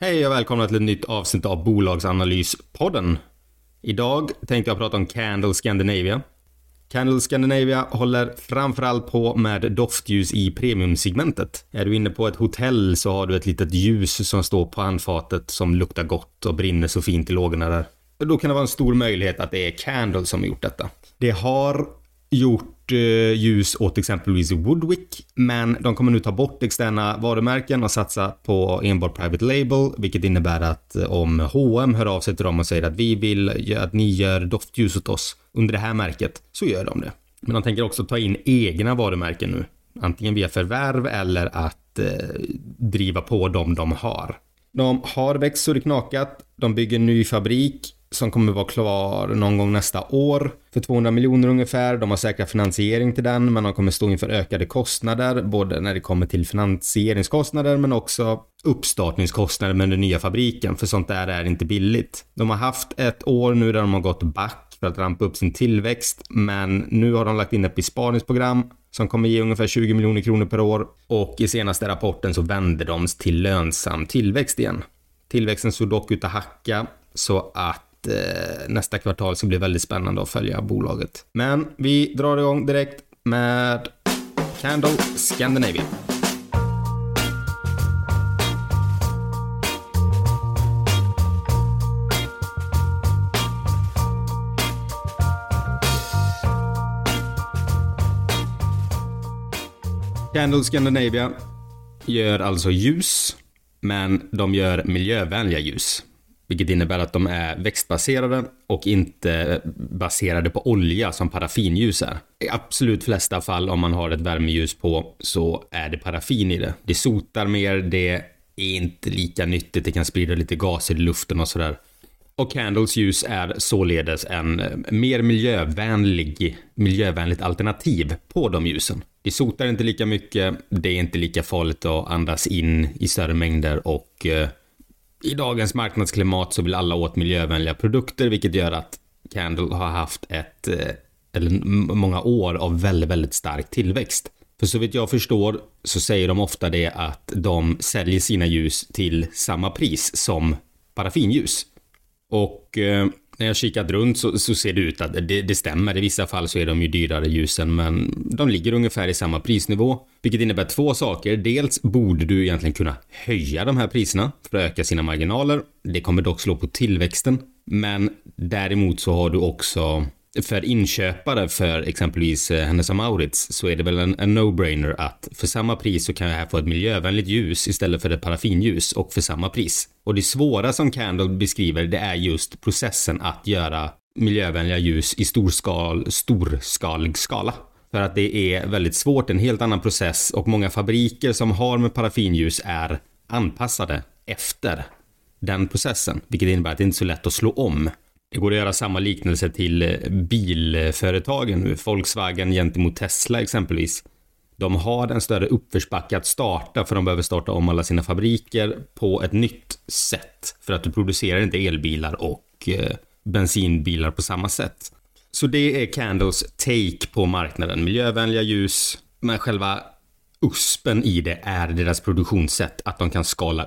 Hej och välkomna till ett nytt avsnitt av Bolagsanalyspodden. Idag tänkte jag prata om Candle Scandinavia. Candle Scandinavia håller framförallt på med doftljus i premiumsegmentet. Är du inne på ett hotell så har du ett litet ljus som står på handfatet som luktar gott och brinner så fint i lågorna där. Då kan det vara en stor möjlighet att det är Candle som har gjort detta. Det har gjort Eh, ljus åt exempelvis Woodwick, men de kommer nu ta bort externa varumärken och satsa på enbart private label, vilket innebär att eh, om H&M hör av sig till dem och säger att vi vill att ni gör doftljus åt oss under det här märket, så gör de det. Men de tänker också ta in egna varumärken nu, antingen via förvärv eller att eh, driva på dem de har. De har växt så det knakat, de bygger en ny fabrik som kommer vara klar någon gång nästa år för 200 miljoner ungefär. De har säkrat finansiering till den, men de kommer stå inför ökade kostnader, både när det kommer till finansieringskostnader men också uppstartningskostnader med den nya fabriken, för sånt där är inte billigt. De har haft ett år nu där de har gått back för att rampa upp sin tillväxt, men nu har de lagt in ett besparingsprogram som kommer ge ungefär 20 miljoner kronor per år och i senaste rapporten så vände de till lönsam tillväxt igen. Tillväxten såg dock ut att hacka så att eh, nästa kvartal ska bli väldigt spännande att följa bolaget. Men vi drar igång direkt med Candle Scandinavia. Candle Scandinavia gör alltså ljus, men de gör miljövänliga ljus. Vilket innebär att de är växtbaserade och inte baserade på olja som paraffinljus är. I absolut flesta fall om man har ett värmeljus på så är det paraffin i det. Det sotar mer, det är inte lika nyttigt, det kan sprida lite gaser i luften och sådär. Och Candles ljus är således en eh, mer miljövänlig, miljövänligt alternativ på de ljusen. Det sotar inte lika mycket, det är inte lika farligt att andas in i större mängder och eh, i dagens marknadsklimat så vill alla åt miljövänliga produkter, vilket gör att Candle har haft ett, eh, eller många år av väldigt, väldigt stark tillväxt. För så vitt jag förstår så säger de ofta det att de säljer sina ljus till samma pris som paraffinljus. Och eh, när jag kikat runt så, så, ser det ut att det, det, stämmer. I vissa fall så är de ju dyrare ljusen, men de ligger ungefär i samma prisnivå. Vilket innebär två saker. Dels borde du egentligen kunna höja de här priserna för att öka sina marginaler. Det kommer dock slå på tillväxten. Men däremot så har du också för inköpare för exempelvis eh, Hennes Maurits så är det väl en, en no-brainer att för samma pris så kan jag här få ett miljövänligt ljus istället för ett paraffinljus och för samma pris. Och det svåra som Candle beskriver det är just processen att göra miljövänliga ljus i storskal, storskalig skala. För att det är väldigt svårt, en helt annan process och många fabriker som har med paraffinljus är anpassade efter den processen, vilket innebär att det inte är så lätt att slå om. Det går att göra samma liknelse till eh, bilföretagen nu, Volkswagen gentemot Tesla exempelvis. De har en större uppförsbacke att starta för de behöver starta om alla sina fabriker på ett nytt sätt. För att du producerar inte elbilar och eh, bensinbilar på samma sätt. Så det är Candles take på marknaden. Miljövänliga ljus, men själva uspen i det är deras produktionssätt. Att de kan skala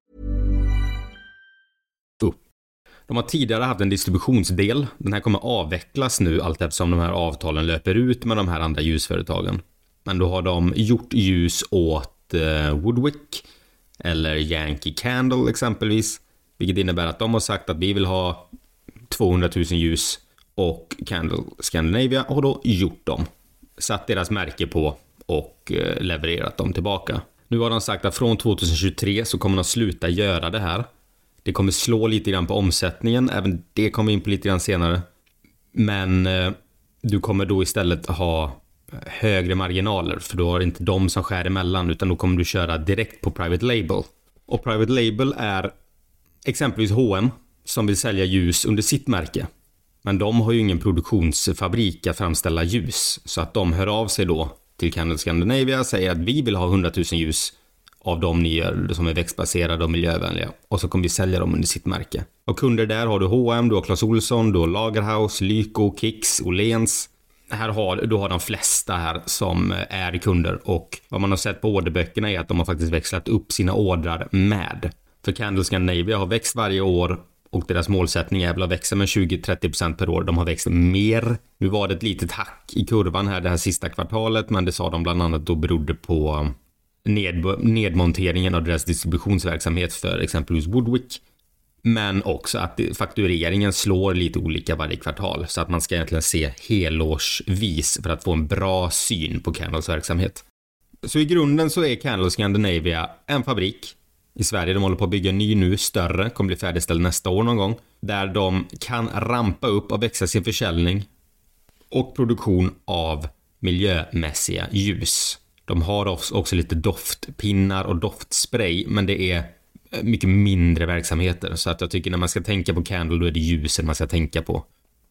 De har tidigare haft en distributionsdel. Den här kommer avvecklas nu allt eftersom de här avtalen löper ut med de här andra ljusföretagen. Men då har de gjort ljus åt eh, Woodwick eller Yankee Candle exempelvis. Vilket innebär att de har sagt att vi vill ha 200 000 ljus och Candle Scandinavia har då gjort dem. Satt deras märke på och eh, levererat dem tillbaka. Nu har de sagt att från 2023 så kommer de sluta göra det här. Det kommer slå lite grann på omsättningen, även det kommer vi in på lite grann senare. Men eh, du kommer då istället ha högre marginaler, för då har inte de som skär emellan, utan då kommer du köra direkt på Private Label. Och Private Label är exempelvis H&M som vill sälja ljus under sitt märke. Men de har ju ingen produktionsfabrik att framställa ljus, så att de hör av sig då till Candle Scandinavia och säger att vi vill ha 100 000 ljus av de ni gör som är växtbaserade och miljövänliga. Och så kommer vi sälja dem under sitt märke. Och kunder där har du H&M, du har Clas Ohlson, du har Lagerhaus, Lyko, Kicks, Åhléns. Här har du har de flesta här som eh, är kunder och vad man har sett på orderböckerna är att de har faktiskt växlat upp sina ordrar med. För Candle Scandinavia har växt varje år och deras målsättning är väl att växa med 20-30% per år. De har växt mer. Nu var det ett litet hack i kurvan här det här sista kvartalet, men det sa de bland annat då berodde på ned, nedmonteringen av deras distributionsverksamhet för exempelvis Woodwick. Men också att faktureringen slår lite olika varje kvartal så att man ska egentligen se helårsvis för att få en bra syn på Candles verksamhet. Så i grunden så är Candle Scandinavia en fabrik i Sverige. De håller på att bygga en ny nu, större, kommer bli färdigställd nästa år någon gång. Där de kan rampa upp och växa sin försäljning och produktion av miljömässiga ljus. De har också lite doftpinnar och doftspray, men det är eh, mycket mindre verksamheter. Så att jag tycker när man ska tänka på Candle, då är det ljusen man ska tänka på.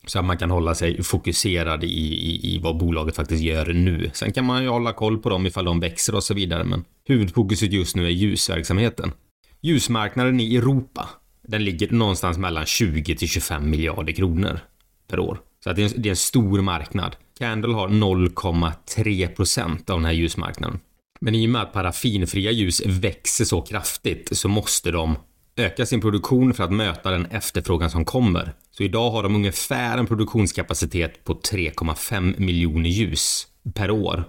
Så att man kan hålla sig fokuserad i, i, i vad bolaget faktiskt gör nu. Sen kan man ju hålla koll på dem ifall de växer och så vidare, men huvudfokuset just nu är ljusverksamheten. Ljusmarknaden i Europa, den ligger någonstans mellan 20 till 25 miljarder kronor per år. Så att det är en, det är en stor marknad. Candle har 0,3% av den här ljusmarknaden. Men i och med att paraffinfria ljus växer så kraftigt så måste de öka sin produktion för att möta den efterfrågan som kommer. Så idag har de ungefär en produktionskapacitet på 3,5 miljoner ljus per år.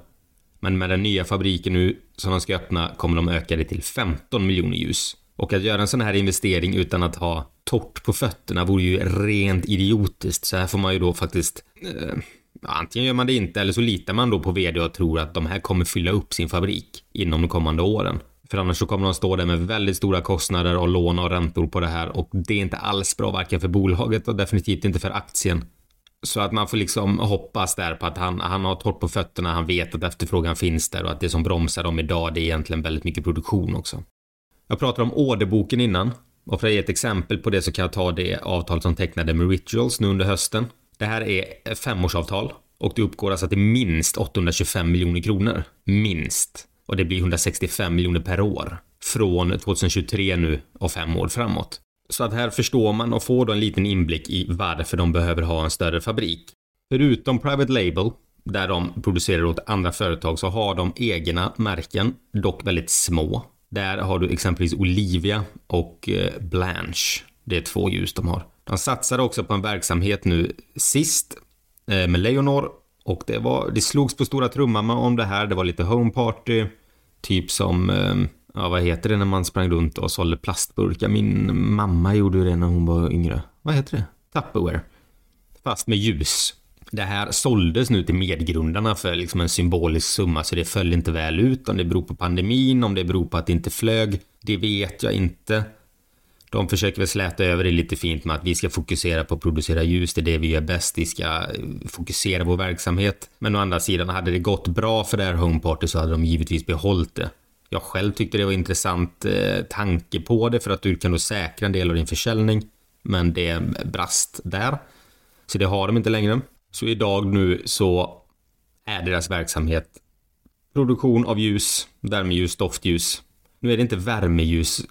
Men med den nya fabriken nu som de ska öppna kommer de öka det till 15 miljoner ljus. Och att göra en sån här investering utan att ha torrt på fötterna vore ju rent idiotiskt. Så här får man ju då faktiskt eh, antingen gör man det inte eller så litar man då på vd och tror att de här kommer fylla upp sin fabrik inom de kommande åren. För annars så kommer de stå där med väldigt stora kostnader och lån och räntor på det här och det är inte alls bra varken för bolaget och definitivt inte för aktien. Så att man får liksom hoppas där på att han, han har torrt på fötterna, han vet att efterfrågan finns där och att det som bromsar dem idag det är egentligen väldigt mycket produktion också. Jag pratade om orderboken innan och för att ge ett exempel på det så kan jag ta det avtal som tecknade med Rituals nu under hösten. Det här är femårsavtal och det uppgår alltså till minst 825 miljoner kronor. Minst. Och det blir 165 miljoner per år. Från 2023 nu och fem år framåt. Så att här förstår man och får då en liten inblick i varför de behöver ha en större fabrik. Förutom Private Label, där de producerar åt andra företag, så har de egna märken, dock väldigt små. Där har du exempelvis Olivia och eh, Blanche. Det är två ljus de har. De satsade också på en verksamhet nu sist eh, med Leonor och det var, det slogs på stora trumman om det här. Det var lite home party, typ som, eh, ja vad heter det när man sprang runt och sålde plastburkar? Min mamma gjorde det när hon var yngre. Vad heter det? Tupperware. Fast med ljus. Det här såldes nu till medgrundarna för liksom en symbolisk summa så det föll inte väl ut. Om det beror på pandemin, om det beror på att det inte flög, det vet jag inte. De försöker väl släta över det lite fint med att vi ska fokusera på att producera ljus, det är det vi gör bäst, vi ska eh, fokusera vår verksamhet. Men å andra sidan, hade det gått bra för det här Homeparty så hade de givetvis behållit det. Jag själv tyckte det var intressant eh, tanke på det för att du kan då säkra en del av din försäljning. Men det brast där. Så det har de inte längre. Så idag nu så är deras verksamhet produktion av ljus, värmeljus, doftljus. Nu är det inte värmeljus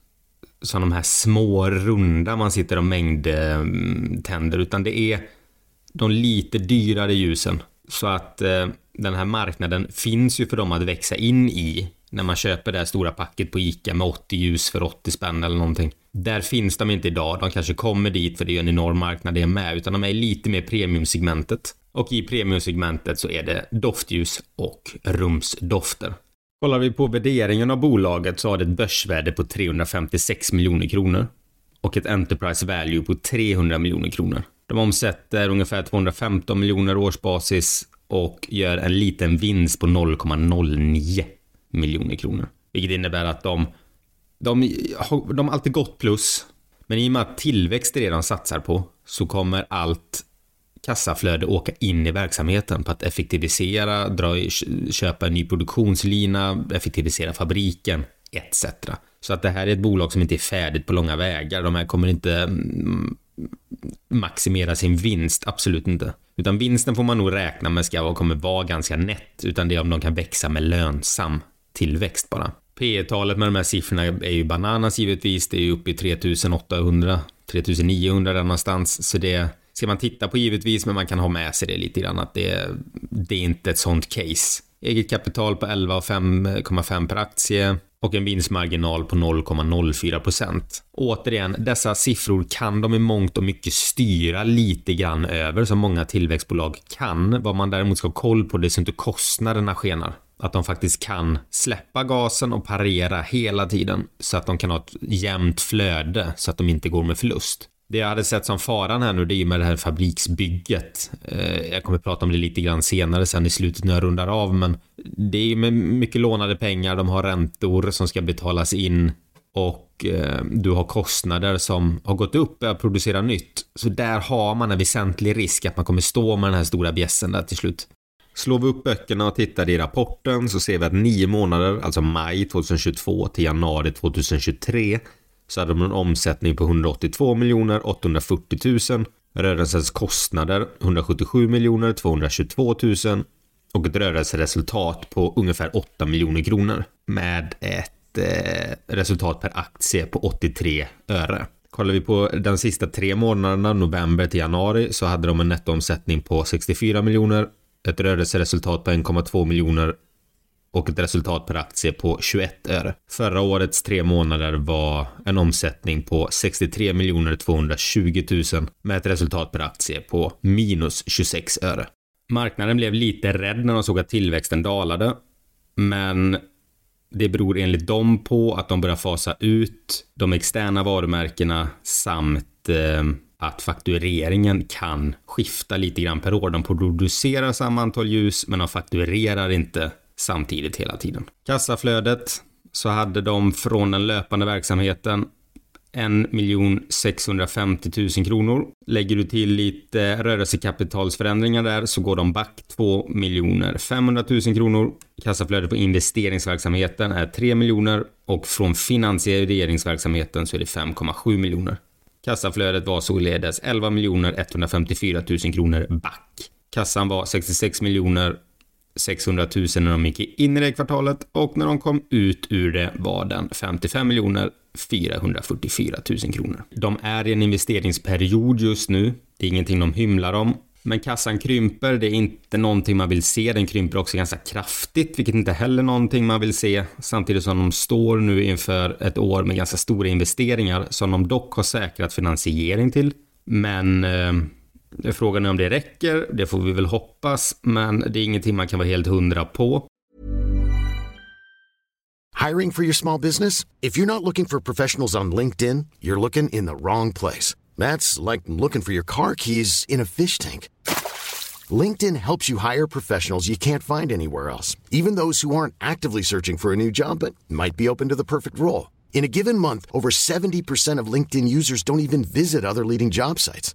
som de här små runda man sitter och mängdtänder mm, utan det är de lite dyrare ljusen. Så att eh, den här marknaden finns ju för dem att växa in i när man köper det här stora packet på ICA med 80 ljus för 80 spänn eller någonting. Där finns de inte idag. De kanske kommer dit för det är en enorm marknad det är med, utan de är lite mer premiumsegmentet. Och i premiumsegmentet så är det doftljus och rumsdofter. Kollar vi på värderingen av bolaget så har det ett börsvärde på 356 miljoner kronor och ett Enterprise Value på 300 miljoner kronor. De omsätter ungefär 215 miljoner årsbasis och gör en liten vinst på 0,09 miljoner kronor. Vilket innebär att de, de, de har alltid gått plus. Men i och med att tillväxt är det de satsar på så kommer allt kassaflöde åka in i verksamheten på att effektivisera, dra, köpa en ny produktionslina, effektivisera fabriken etc. Så att det här är ett bolag som inte är färdigt på långa vägar. De här kommer inte mm, maximera sin vinst, absolut inte. Utan vinsten får man nog räkna med ska kommer vara ganska nätt, utan det är om de kan växa med lönsam tillväxt bara. P talet med de här siffrorna är ju bananas givetvis. Det är ju uppe i 3800, 3900 där någonstans. Så det ska man titta på givetvis, men man kan ha med sig det lite grann att det, det är inte ett sånt case. Eget kapital på 11,5 per aktie och en vinstmarginal på 0,04 procent. Återigen, dessa siffror kan de i mångt och mycket styra lite grann över som många tillväxtbolag kan. Vad man däremot ska ha koll på det är så inte kostnaderna skenar. Att de faktiskt kan släppa gasen och parera hela tiden så att de kan ha ett jämnt flöde så att de inte går med förlust. Det jag hade sett som faran här nu det är ju med det här fabriksbygget. Eh, jag kommer prata om det lite grann senare sen i slutet när jag rundar av men det är ju med mycket lånade pengar, de har räntor som ska betalas in och eh, du har kostnader som har gått upp att producera nytt. Så där har man en väsentlig risk att man kommer stå med den här stora bjässen där till slut. Slår vi upp böckerna och tittar i rapporten så ser vi att nio månader, alltså maj 2022 till januari 2023, så hade de en omsättning på 182 miljoner 840 000, rörelsens kostnader 177 miljoner 222 000 och ett rörelseresultat på ungefär 8 miljoner kronor med ett eh, resultat per aktie på 83 öre. Kollar vi på de sista tre månaderna, november till januari, så hade de en nettoomsättning på 64 miljoner ett rörelseresultat på 1,2 miljoner och ett resultat per aktie på 21 öre. Förra årets tre månader var en omsättning på 63 220 000 med ett resultat per aktie på minus 26 öre. Marknaden blev lite rädd när de såg att tillväxten dalade, men det beror enligt dem på att de börjar fasa ut de externa varumärkena samt eh, att faktureringen kan skifta lite grann per år. De producerar samma antal ljus, men de fakturerar inte samtidigt hela tiden. Kassaflödet så hade de från den löpande verksamheten 1 650 000 kronor. Lägger du till lite rörelsekapitalsförändringar där så går de back 2 500 000 kronor. Kassaflödet på investeringsverksamheten är 3 miljoner och från finansieringsverksamheten så är det 5,7 miljoner. Kassaflödet var således 11 154 000 kronor back. Kassan var 66 miljoner 600 000 när de gick in i det kvartalet och när de kom ut ur det var den 55 miljoner 444 000 kronor. De är i en investeringsperiod just nu. Det är ingenting de hymlar om. Men kassan krymper, det är inte någonting man vill se. Den krymper också ganska kraftigt, vilket inte heller är någonting man vill se. Samtidigt som de står nu inför ett år med ganska stora investeringar som de dock har säkrat finansiering till. Men eh, frågan är om det räcker, det får vi väl hoppas, men det är ingenting man kan vara helt hundra på. Hiring for your small business? If you're not looking for professionals on LinkedIn, you're looking in the wrong place. That's like looking for your car keys in a fish tank. LinkedIn helps you hire professionals you can't find anywhere else, even those who aren't actively searching for a new job but might be open to the perfect role. In a given month, over 70% of LinkedIn users don't even visit other leading job sites.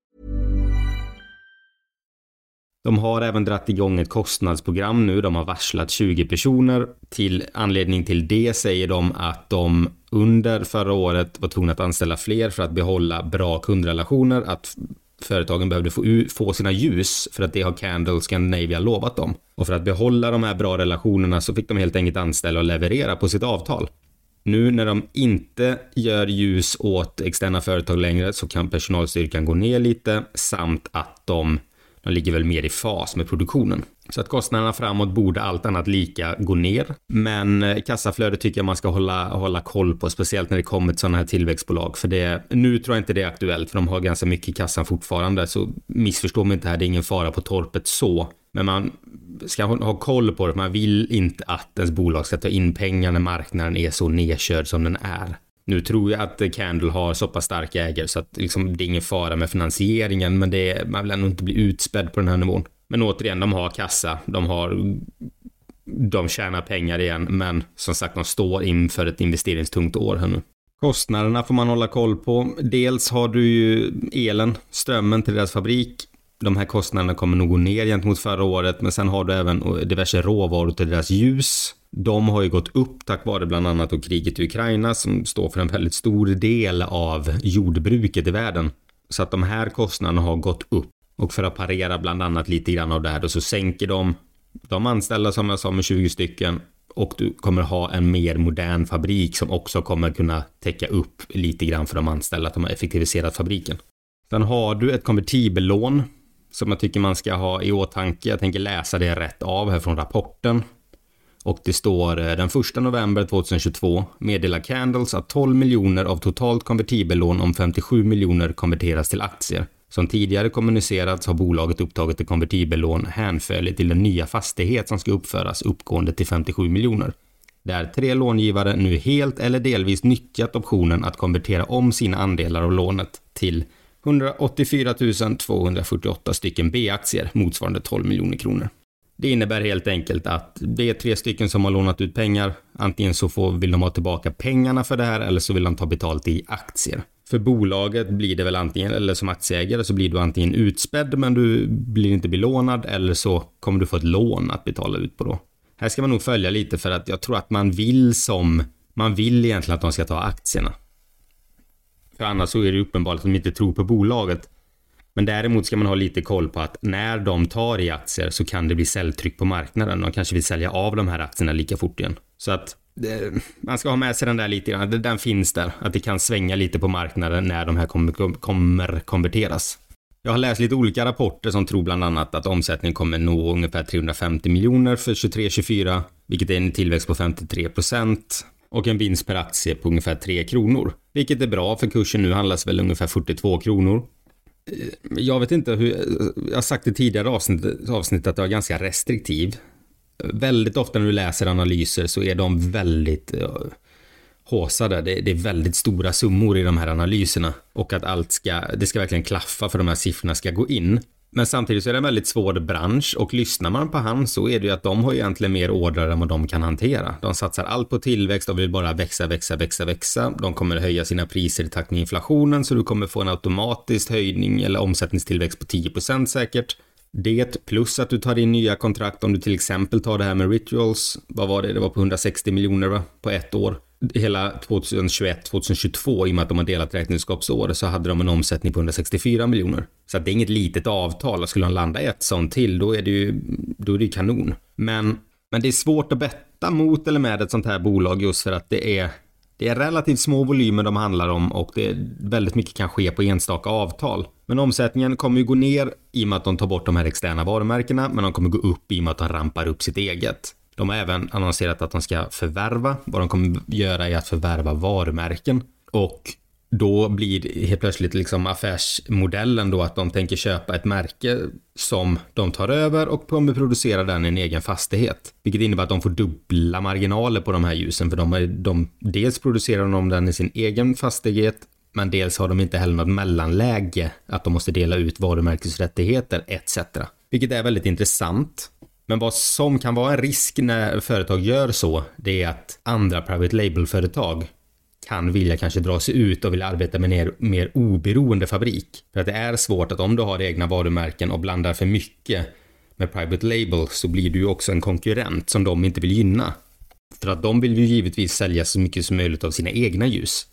De har även dratt igång ett kostnadsprogram nu. De har varslat 20 personer. Till anledning till det säger de att de under förra året var tvungna att anställa fler för att behålla bra kundrelationer. Att företagen behövde få, få sina ljus för att det har Candle Scandinavia lovat dem. Och för att behålla de här bra relationerna så fick de helt enkelt anställa och leverera på sitt avtal. Nu när de inte gör ljus åt externa företag längre så kan personalstyrkan gå ner lite samt att de, de ligger väl mer i fas med produktionen. Så att kostnaderna framåt borde allt annat lika gå ner. Men eh, kassaflödet tycker jag man ska hålla, hålla koll på, speciellt när det kommer till sådana här tillväxtbolag. För det, nu tror jag inte det är aktuellt, för de har ganska mycket i kassan fortfarande. Så missförstå mig inte här, det är ingen fara på torpet så. Men man ska ha koll på det, man vill inte att ens bolag ska ta in pengar när marknaden är så nedkörd som den är. Nu tror jag att Candle har så pass starka ägare så att liksom, det är ingen fara med finansieringen, men det är, man vill ändå inte bli utspädd på den här nivån. Men återigen, de har kassa, de har de tjänar pengar igen, men som sagt, de står inför ett investeringstungt år här nu. Kostnaderna får man hålla koll på. Dels har du ju elen, strömmen till deras fabrik. De här kostnaderna kommer nog gå ner gentemot förra året, men sen har du även diverse råvaror till deras ljus. De har ju gått upp tack vare bland annat då kriget i Ukraina som står för en väldigt stor del av jordbruket i världen. Så att de här kostnaderna har gått upp. Och för att parera bland annat lite grann av det här då så sänker de de anställda som jag sa med 20 stycken och du kommer ha en mer modern fabrik som också kommer kunna täcka upp lite grann för de anställda att de har effektiviserat fabriken. Sen har du ett konvertibellån som jag tycker man ska ha i åtanke. Jag tänker läsa det rätt av här från rapporten. Och det står eh, den 1 november 2022 meddelar Candles att 12 miljoner av totalt konvertibellån om 57 miljoner konverteras till aktier. Som tidigare kommunicerats har bolaget upptagit ett konvertibellån hänförligt till den nya fastighet som ska uppföras uppgående till 57 miljoner. Där tre långivare nu helt eller delvis nyttjat optionen att konvertera om sina andelar av lånet till 184 248 stycken B-aktier motsvarande 12 miljoner kronor. Det innebär helt enkelt att det är tre stycken som har lånat ut pengar. Antingen så får, vill de ha tillbaka pengarna för det här eller så vill de ta betalt i aktier. För bolaget blir det väl antingen, eller som aktieägare så blir du antingen utspädd men du blir inte belånad eller så kommer du få ett lån att betala ut på då. Här ska man nog följa lite för att jag tror att man vill som, man vill egentligen att de ska ta aktierna. För annars så är det uppenbart att de inte tror på bolaget. Men däremot ska man ha lite koll på att när de tar i aktier så kan det bli säljtryck på marknaden. De kanske vill sälja av de här aktierna lika fort igen. Så att man ska ha med sig den där lite grann. Den finns där. Att det kan svänga lite på marknaden när de här kommer, kommer konverteras. Jag har läst lite olika rapporter som tror bland annat att omsättningen kommer nå ungefär 350 miljoner för 23-24, vilket är en tillväxt på 53 procent och en vinst per aktie på ungefär 3 kronor. Vilket är bra för kursen nu handlas väl ungefär 42 kronor. Eh, jag vet inte hur, eh, jag har sagt i tidigare avsnitt, avsnitt att jag är ganska restriktiv väldigt ofta när du läser analyser så är de väldigt uh, håsade. Det, det, är väldigt stora summor i de här analyserna och att allt ska, det ska verkligen klaffa för de här siffrorna ska gå in. Men samtidigt så är det en väldigt svår bransch och lyssnar man på han så är det ju att de har egentligen mer ordrar än vad de kan hantera. De satsar allt på tillväxt, de vill bara växa, växa, växa, växa. De kommer höja sina priser i takt med inflationen så du kommer få en automatisk höjning eller omsättningstillväxt på 10% säkert. Det plus att du tar in nya kontrakt om du till exempel tar det här med rituals. Vad var det? Det var på 160 miljoner va? På ett år. Hela 2021, 2022 i och med att de har delat räkenskapsår så hade de en omsättning på 164 miljoner. Så att det är inget litet avtal. Skulle de landa ett sånt till då är det ju, då är det ju kanon. Men Men det är svårt att betta mot eller med ett sånt här bolag just för att det är det är relativt små volymer de handlar om och det är väldigt mycket kan ske på enstaka avtal. Men omsättningen kommer ju gå ner i och med att de tar bort de här externa varumärkena, men de kommer gå upp i och med att de rampar upp sitt eget. De har även annonserat att de ska förvärva. Vad de kommer göra är att förvärva varumärken och då blir helt plötsligt liksom affärsmodellen då att de tänker köpa ett märke som de tar över och kommer producera den i en egen fastighet. Vilket innebär att de får dubbla marginaler på de här ljusen för de, är, de dels producerar de den i sin egen fastighet men dels har de inte heller något mellanläge att de måste dela ut varumärkesrättigheter etc. Vilket är väldigt intressant. Men vad som kan vara en risk när företag gör så, det är att andra private label-företag kan vilja kanske dra sig ut och vilja arbeta med en mer oberoende fabrik. För att det är svårt att om du har egna varumärken och blandar för mycket med private label så blir du ju också en konkurrent som de inte vill gynna. För att de vill ju givetvis sälja så mycket som möjligt av sina egna ljus.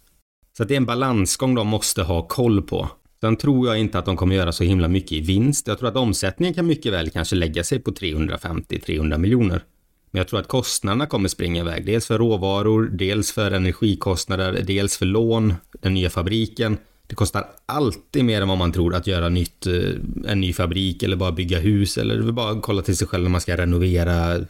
Så att det är en balansgång de måste ha koll på. Sen tror jag inte att de kommer göra så himla mycket i vinst. Jag tror att omsättningen kan mycket väl kanske lägga sig på 350-300 miljoner. Men jag tror att kostnaderna kommer springa iväg. Dels för råvaror, dels för energikostnader, dels för lån, den nya fabriken. Det kostar alltid mer än vad man tror att göra nytt, eh, en ny fabrik eller bara bygga hus eller bara kolla till sig själv när man ska renovera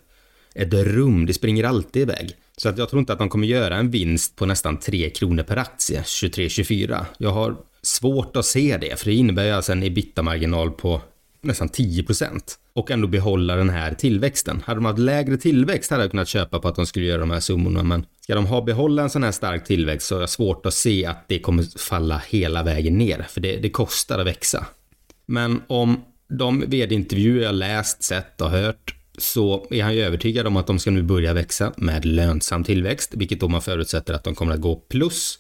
ett rum. Det springer alltid iväg. Så att jag tror inte att de kommer göra en vinst på nästan 3 kronor per aktie 23-24. Jag har svårt att se det, för det innebär ju alltså en ebitda-marginal på nästan 10% och ändå behålla den här tillväxten. Hade de haft lägre tillväxt hade jag kunnat köpa på att de skulle göra de här summorna, men ska de ha behålla en sån här stark tillväxt så är det svårt att se att det kommer falla hela vägen ner, för det, det kostar att växa. Men om de vd-intervjuer jag läst, sett och hört så är han ju övertygad om att de ska nu börja växa med lönsam tillväxt, vilket då man förutsätter att de kommer att gå plus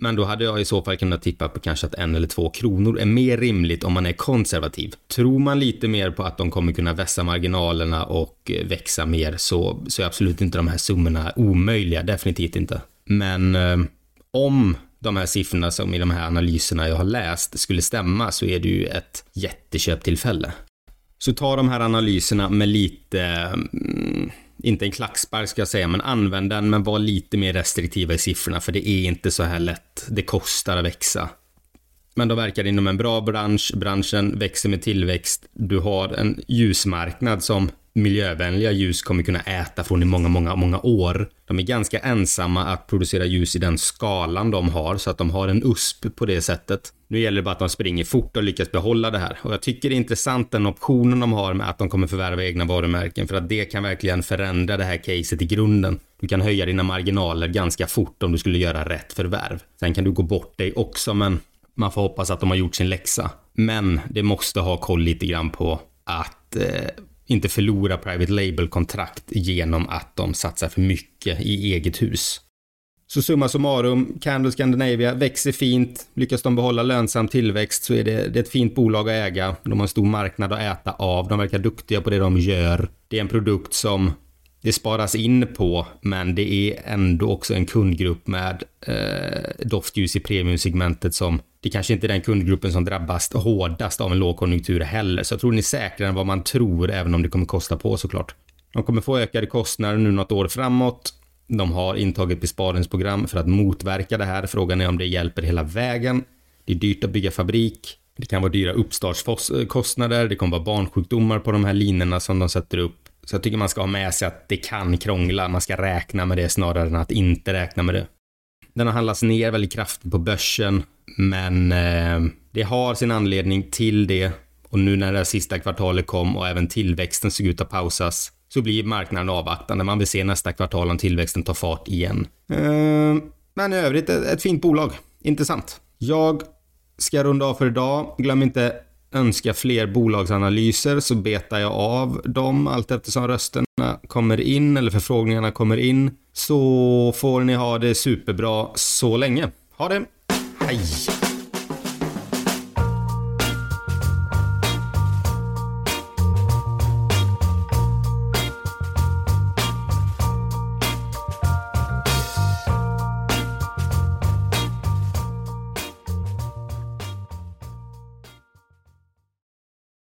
men då hade jag i så fall kunnat tippa på kanske att en eller två kronor är mer rimligt om man är konservativ. Tror man lite mer på att de kommer kunna vässa marginalerna och eh, växa mer så, så är absolut inte de här summorna omöjliga, definitivt inte. Men eh, om de här siffrorna som i de här analyserna jag har läst skulle stämma så är det ju ett jätteköptillfälle. Så ta de här analyserna med lite mm, inte en klackspark ska jag säga, men använd den men var lite mer restriktiva i siffrorna för det är inte så här lätt. Det kostar att växa. Men de verkar inom en bra bransch, branschen växer med tillväxt. Du har en ljusmarknad som miljövänliga ljus kommer kunna äta från i många, många, många år. De är ganska ensamma att producera ljus i den skalan de har, så att de har en USP på det sättet. Nu gäller det bara att de springer fort och lyckas behålla det här. Och jag tycker det är intressant den optionen de har med att de kommer förvärva egna varumärken, för att det kan verkligen förändra det här caset i grunden. Du kan höja dina marginaler ganska fort om du skulle göra rätt förvärv. Sen kan du gå bort dig också, men man får hoppas att de har gjort sin läxa. Men det måste ha koll lite grann på att eh, inte förlora private label-kontrakt genom att de satsar för mycket i eget hus. Så summa summarum, Candle Scandinavia växer fint. Lyckas de behålla lönsam tillväxt så är det, det är ett fint bolag att äga. De har en stor marknad att äta av. De verkar duktiga på det de gör. Det är en produkt som det sparas in på, men det är ändå också en kundgrupp med eh, doftljus i premiumsegmentet som det kanske inte är den kundgruppen som drabbas hårdast av en lågkonjunktur heller. Så jag tror ni är säkrare än vad man tror, även om det kommer kosta på såklart. De kommer få ökade kostnader nu något år framåt. De har intagit besparingsprogram för att motverka det här. Frågan är om det hjälper hela vägen. Det är dyrt att bygga fabrik. Det kan vara dyra uppstartskostnader. Det kommer vara barnsjukdomar på de här linorna som de sätter upp. Så jag tycker man ska ha med sig att det kan krångla. Man ska räkna med det snarare än att inte räkna med det. Den har handlats ner väldigt kraftigt på börsen, men eh, det har sin anledning till det. Och nu när det sista kvartalet kom och även tillväxten såg ut att pausas så blir marknaden avvaktande. Man vill se nästa kvartal om tillväxten tar fart igen. Ehm, men i övrigt ett, ett fint bolag. Intressant. Jag ska runda av för idag. Glöm inte önska fler bolagsanalyser så betar jag av dem allt eftersom rösterna kommer in eller förfrågningarna kommer in. Så får ni ha det superbra så länge. Ha det! Hej!